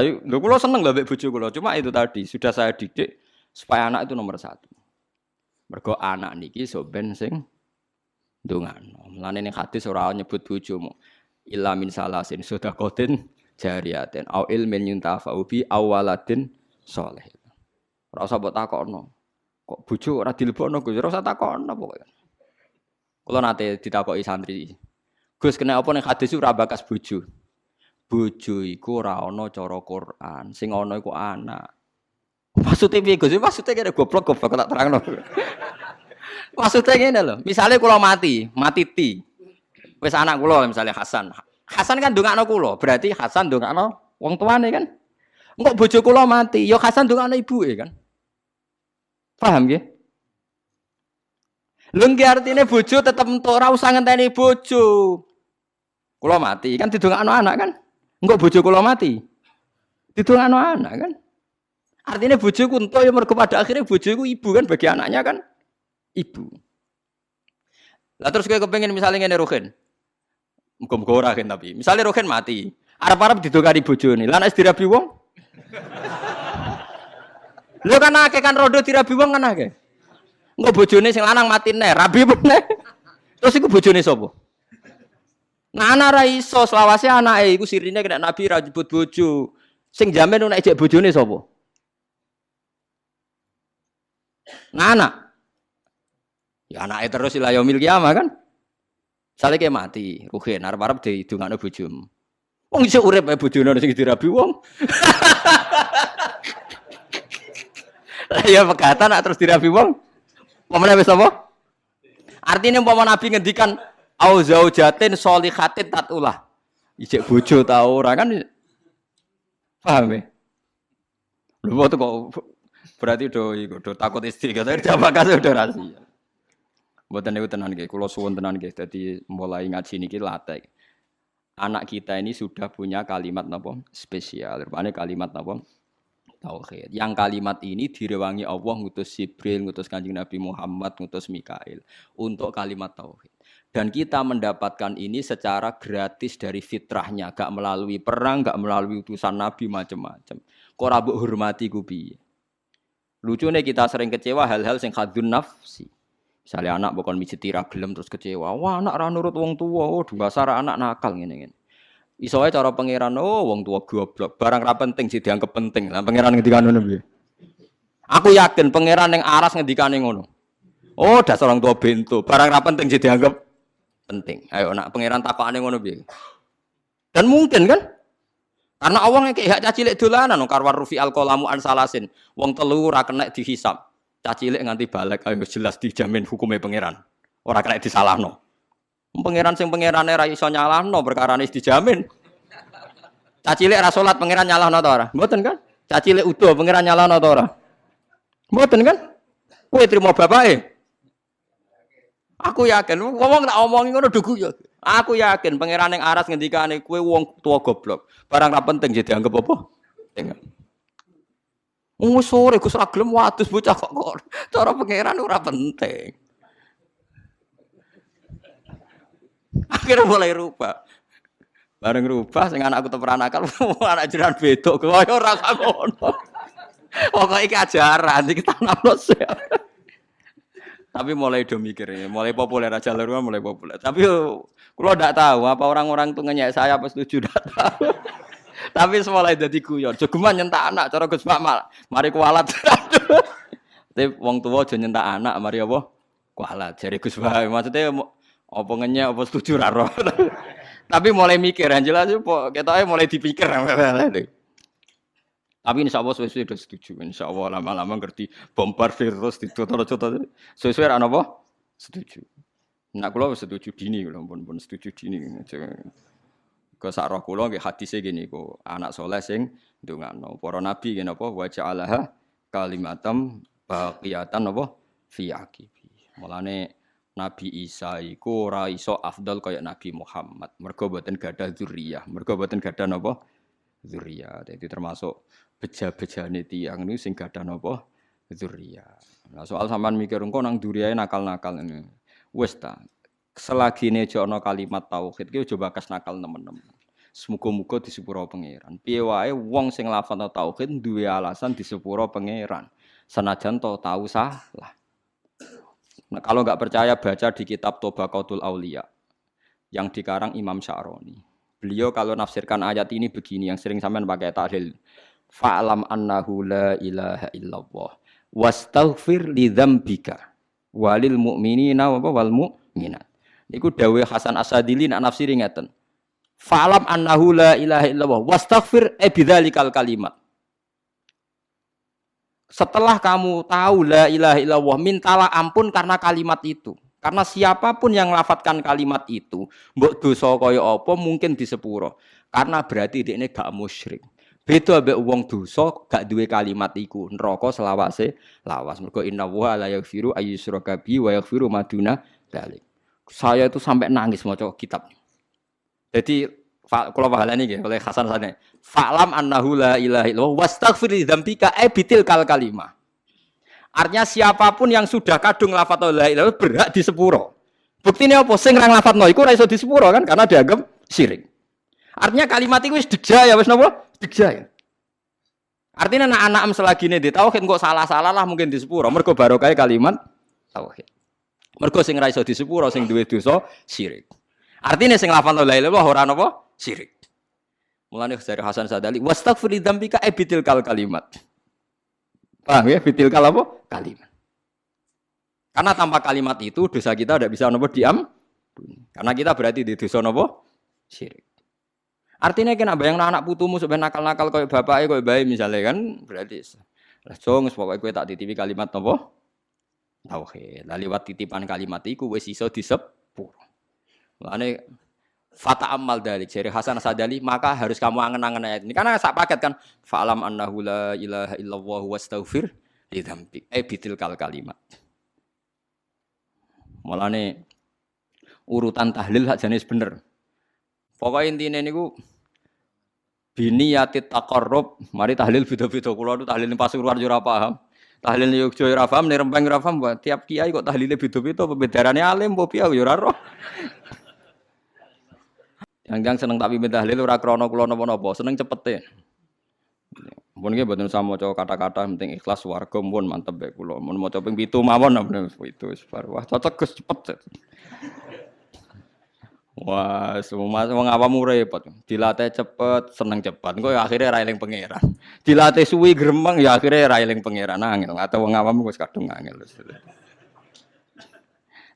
Tapi lho kula seneng lho mbek bojo. Cuma itu tadi sudah saya didik supaya anak itu nomor satu. Mergo anak niki so sing ndongano. Mulane ning hadis ora nyebut bojomu. Illa min salasin sedaqatin jariyatin au ilmin yuntafa'u bi awaladin soleh. Ora usah mbok takokno. Kok bojo ora dilebokno Gus? Ora usah takokno pokoke. Kula nate ditakoki santri. Gus kena apa ning hadis ora bakas bojo. Bojo iku ora ana cara Quran, sing ana iku anak. Maksudnya piye Gus? Maksudnya kira goblok goblok tak terangno. Maksudnya ngene lho, misalnya kula mati, mati ti. Wis anak kula misalnya Hasan. Hasan kan ndongakno kula, berarti Hasan ndongakno wong tuane kan. Engkok bojo kula mati, ya Hasan ndongakno ibuke kan. Paham nggih? Lho nggih artine bojo tetep entuk ora usah ngenteni bojo. Kula mati kan didongakno anak kan. Engkok bojo kula mati. Didongakno anak kan. Artinya bojo ku entuk ya mergo pada akhirnya bojo ku ibu kan bagi anaknya kan ibu. Lah terus kowe kepengin misalnya ngene Rohin. Muga-muga ora kan tapi. Misalnya Rohin mati, arep-arep didongani bojone. Lah nek dirabi wong? Lho kan akeh kan rodo dirabi wong kan akeh. Engko bojone sing lanang mati nih, rabi meneh. Terus iku bojone sapa? Nah anak ra iso selawase anake iku sirine kena nabi ra jebut bojo. Sing jamin nek ijek bojone sapa? Nah anak. Ya anaknya terus ilah yaumil kiamah kan. Sale kayak mati, ruhin arep-arep didongakno bojomu. Wong iso urip ae bojone sing dirabi wong. Lah ya pegatan nak terus dirabi wong. Pemene wis apa? Artinya umpama Nabi ngendikan au zaujatin sholihatin tatulah. Ijek bojo ta ora kan paham ya? Lho kok kok berarti do iku do takut istri kata kasih udah rahasia. Mboten niku tenan nggih, kula suwun tenan nggih dadi mulai ngaji niki latih. Anak kita ini sudah punya kalimat napa spesial, rupane kalimat napa tauhid. Yang kalimat ini direwangi Allah ngutus Jibril, ngutus Kanjeng Nabi Muhammad, ngutus Mikail untuk kalimat tauhid. Dan kita mendapatkan ini secara gratis dari fitrahnya, gak melalui perang, gak melalui utusan Nabi macam-macam. Kok rabuk hormati ku piye? Lucunya kita sering kecewa hal-hal sing khadun nafsi. Misalnya anak bukan mijiti gelem terus kecewa. Wah anak ra nurut wong tua. Oh dasar anak nakal ngene ngene. Iso ae cara pangeran oh wong tua goblok. Barang ra penting sih dianggap penting. Lah pangeran ngendikan ngono piye? Aku yakin pangeran yang aras ngendikane ngono. Oh dasar orang tua bento. Barang ra penting sih dianggap penting. Ayo nak pangeran takokane ngono piye? Dan mungkin kan? Karena Allah ngekek hak caci lek dolanan karwar rufi al qalamu an salasin. Wong telu ra kena dihisab. Cacilik nganti balik ayo jelas dijamin hukumnya pangeran. Orang kena disalahno. Pangeran sing pangerane ra iso nyalahno perkara dijamin. Cacilik ra salat pangeran nyalahno ta ora? Mboten kan? Cacilik utuh pangeran nyalahno ta ora? Mboten kan? Kowe trimo bapake. Aku yakin, ngomong tak omongi ngono dugu ya. Aku yakin pangeran yang aras ngendikane kowe wong tua goblok. Barang ra penting jadi anggap apa? Tengok. Oh sore Gus ra gelem watus bocah kok kok cara pangeran ora penting. Akhirnya mulai rubah. Bareng rubah sing anakku teperan akal anak jiran bedok kaya ora ngono. Pokoke iki ajaran iki tanamno Tapi mulai do mikir mulai populer aja lalu mulai populer. Tapi kalau tidak tahu apa orang-orang tuh ngenyek saya apa setuju tidak tahu. Tapi semula jadi guyon. Jogeman nyentak anak cara Gus Makmal. Mari kualat. Tapi wong tua aja nyentak anak, mari apa? Kualat. Jari Gus Pak. Maksudnya apa ngenyek apa setuju raro. Tapi mulai mikir, yang jelas kita mulai dipikir. Tapi insya Allah sesuai sudah setuju. Insya Allah lama-lama ngerti bombardir terus dicotot-cotot. Sesuai apa? Setuju. Nak kulo setuju dini, kulo pun pun setuju dini. Ke sak roh kula nggih hadise gini ku anak soleh sing ndongakno. Para nabi ngene apa wa ja'alaha kalimatam baqiyatan apa fi aqibi. Mulane Nabi Isa iku ora iso afdal kaya Nabi Muhammad. Mergo boten gadah zuriyah. Mergo boten gadah napa? Zuriyah. Jadi termasuk beja-bejane tiyang niku sing gadah napa? Zuriyah. Nah, soal sampean mikir engko nang duriyae nakal-nakal ini. Wis ta, selagi nejo ana kalimat tauhid ki coba kas nakal teman-teman. Semoga-moga di sepuro pangeran. Piye wae wong sing lafadzna tauhid duwe alasan di sepuro pangeran. Senajan to tahu salah. Nah, kalau nggak percaya baca di kitab Tobaqatul Aulia yang dikarang Imam Sya'roni. Beliau kalau nafsirkan ayat ini begini yang sering sampean pakai tahlil. Fa'lam annahu la ilaha illallah wastaghfir li dzambika walil mu'minina wal mu'minat. Iku dawuh Hasan Asadili nak nafsiri ngeten. Fa'lam annahu la ilaha illallah wastaghfir e bidzalikal kalimat. Setelah kamu tahu la ilaha illallah, mintalah ampun karena kalimat itu. Karena siapa pun yang melafatkan kalimat itu, mbok dosa kaya apa mungkin disepuro. Karena berarti dia ini gak musyrik. Beda ambek wong dosa gak duwe kalimat iku, neraka selawase lawas. Mergo inna wa la yaghfiru ayyusyraka bi wa yaghfiru maduna dalik. Saya itu sampai nangis maca kitab. Jadi kalau pahalani nggih oleh Hasan Sane. Fa'lam annahu la ilaha illallah wastaghfir li dzambika e bitil kal kalimah. Artinya siapa pun yang sudah kadung lafadz la ilaha berhak di sepuro. Buktinya apa? Sing ra lafadzno iku ora iso di sepuro kan karena dianggap syirik. Artinya kalimat itu wis ya wis napa? Degja ya. Artinya anak-anak selagi ini di tauhid kok salah-salah lah mungkin di sepuro. Mergo barokah kalimat tauhid. Mergo sing ra iso di sepuro sing duwe dosa syirik. Artinya sing lafal la ilaha illallah ora napa? Syirik. Mulane dari Hasan Sadali, wastaghfir dzambika ebitil kal kalimat. Paham ya? Bitil kal apa? Kalimat. Karena tanpa kalimat itu dosa kita tidak bisa nopo diam. Karena kita berarti di dosa nopo syirik. Artinya kena bayang anak putumu sebenarnya nakal-nakal kayak bapaknya kayak bayi misalnya kan berarti. Jong pokoknya gue tak titipi kalimat nopo tauhid. Lah lewat titipan kalimat itu wis iso disepur. Lane fata amal dari jari Hasan Sadali maka harus kamu angen-angen ayat ini karena sak paket kan fa'lam annahu la ilaha illallah wastaghfir li dzambik eh bitil kal kalimat. Mulane urutan tahlil hak jenis bener. Pokoknya intinya niku bini yatit takarrub, mari tahlil beda-beda kula itu tahlil Pasuruan ora paham. Tahlil Yogyo ora paham, Rembang ora paham, tiap kiai kok tahlile beda-beda pembedarane alim piye yo ora roh. Yang seneng pimpin tahlil ora krana kula napa-napa, seneng cepete. Mun nggih mboten usah maca kata-kata penting ikhlas warga mun mantep bae kula. Mun maca ping 7 mawon itu wis Wah cocok Gus cepet. Wah, semua wong awam repot. Dilatih cepet, seneng cepet. Engko ya akhirnya ra eling pangeran. Dilatih suwi gremeng ya akhirnya ra eling pangeran angel. Atau wong awam wis kadung angel.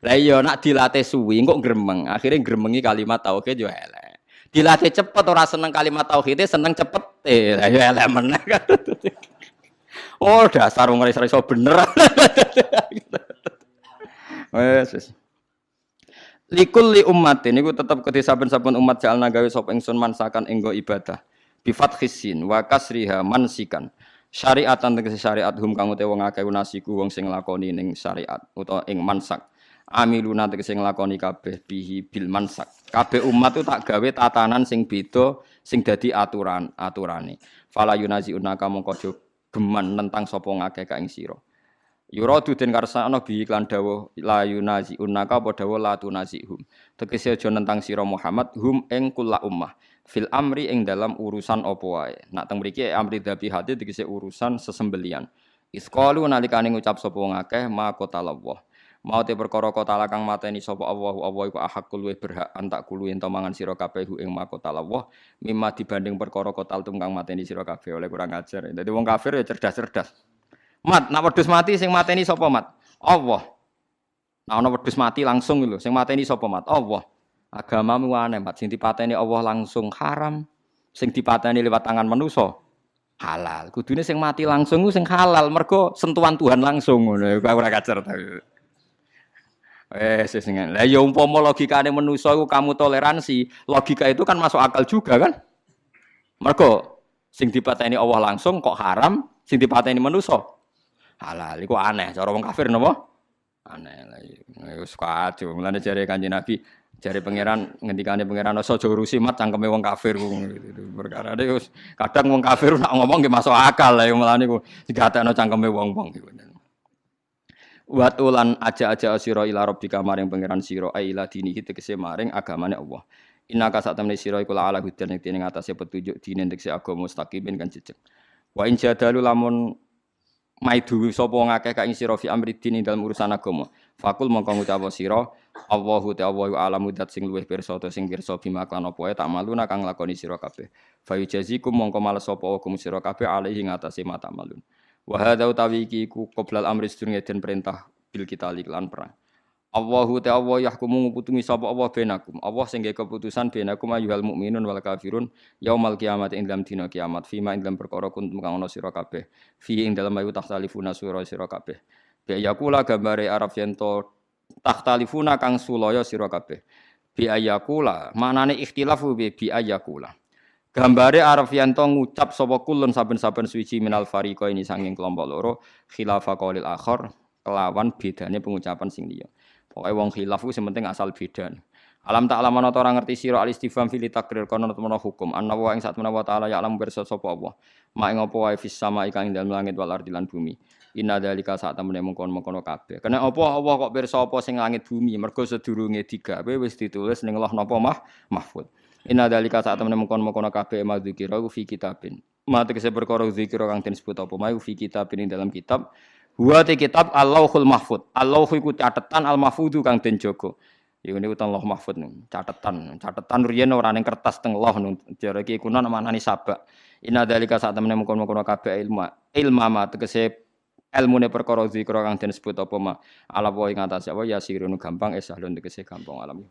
Lah iya nak dilatih suwi kok gremeng, akhirnya gremengi kalimat tauhid yo elek. Dilatih cepet ora seneng kalimat tauhid, seneng cepet. Eh, lah yo elek meneh. Oh, dasar wong iso bener. Wes wes likul li umat ini gue tetap ketika saben-saben umat jalna gawe sop ingsun mansakan enggo ibadah. Bifat khisin wa kasriha mansikan. Syariatan tegese syariat hum kang utawa wong akeh nasiku wong sing lakoni ning syariat utawa ing mansak. Amiluna tegese nglakoni kabeh bihi bil mansak. Kabeh umat itu tak gawe tatanan sing beda sing dadi aturan aturane. Fala yunazi unaka mongko geman nentang sapa ngakeh ka ing sira Yuradu den karsana bi iklan dawuh la yunazi unaka apa dawuh la tunazihum. Tegese aja nentang sira Muhammad hum ing kula ummah fil amri ing dalam urusan apa wae. Nak teng mriki amri hati tegese urusan sesembelian. Isqalu nalikane ngucap sapa wong akeh ma qatallah. Mau te perkara kota lakang mateni sapa Allah Allah iku ahakul luwih berhak antak kulu ento mangan sira kabeh ing makotallah mimma dibanding perkara kotal tungkang mateni sira kabeh oleh kurang ajar. Dadi wong kafir ya cerdas-cerdas. Mat, nak wedhus mati sing mateni sapa mat? Allah. Nah ana wedhus mati langsung lho, sing mateni sapa mat? Allah. Agamamu aneh mat, sing dipateni Allah langsung haram, sing dipateni lewat tangan manusa halal. Kudune sing mati langsung ku sing halal, mergo sentuhan Tuhan langsung ngono. Kok ora kacer ta. Eh, sing Lah ya umpama logikane manusa iku kamu toleransi, logika itu kan masuk akal juga kan? Mergo sing dipateni Allah langsung kok haram, sing dipateni manusa halal. Iku aneh. Cara wong kafir napa? Aneh. Wis kacau. Mulane jare Kanjeng Nabi jare pangeran ngendikane pangeran aja urusi mat cangkeme wong kafir ku perkara wis kadang wong kafir nak ngomong nggih masuk akal lah mulane ku digatekno cangkeme wong-wong iku Wat ulan aja-aja sira ila rabbika maring pangeran sira aila dinihi tegese maring agamane Allah. Inna ka sak temne sira iku ala hudan ing dene ngatasé petunjuk dine tekse agama mustaqimin kan jejeg. Wa in jadalu lamun maidu sapa wong akeh ka ing sira fi amri dini dalam urusan agama. Fakul mongko ngucap sira Allahu ta'ala alamu dat sing luwih pirsa ta sing pirsa bima kan apa tak maluna kang lakoni sira kabeh. Fa yujazikum mongko males sapa kum sira kabeh alaihi ngatasé mata malun. Wa hadza utawi iki iku qoblal amri sedurunge den perintah bil kita lan perang. Allahu ta'ala yahkumu nguputungi sapa Allah benakum. Allah sing keputusan benakum ayyuhal mukminun wal kafirun yaumal kiamat ing dalam dina kiamat. Fima ing dalam perkara kuntum kang ana sira kabeh. Fi ing dalam ayu takhtalifuna sura sira kabeh. Bi ayakula gambare Arab yen to takhtalifuna kang sulaya sira kabeh. Bi ayakula manane ikhtilafu bi bi ayakula. Gambare Arab yen to ngucap sapa kulun saben-saben suci minal fariqa ini sanging kelompok loro khilafa qaulil akhar kelawan bedane pengucapan sing liya. Pokoknya wong khilaf ku penting asal beda. Alam tak alam ana ora ngerti sira al istifham fil takrir kono temen hukum. Anna wa ing sak menawa taala ya alam pirsa sapa apa. Ma ing apa wae fis sama ing dalem langit wal ardi lan bumi. Inna dalika sak temene mengkon-mengkono kabeh. Kena apa Allah kok pirsa apa sing langit bumi mergo sedurunge digawe wis ditulis ning Allah napa mah mahfud. Inna dalika sak temene mengkon-mengkono kabeh ma dzikira fi kitabin. Ma tegese perkara dzikira kang den sebut apa ma fi kitabin ing dalam kitab Huwa te kitab Allahul Mahfud. Allah iku catatan Al Mahfudu kang den jaga. Iku niku Allah Mahfud nih, catatan. Catatan riyen ora ning kertas teng Allah ning jare iki kuno manani sabak. Inna dalika sak temene mungkon-mungkon kabeh ilmu. Ilma ma tegese ilmune perkara zikra kang den sebut apa ma. Ala wa ing atase apa ya sirun gampang esahlun tegese gampang alam.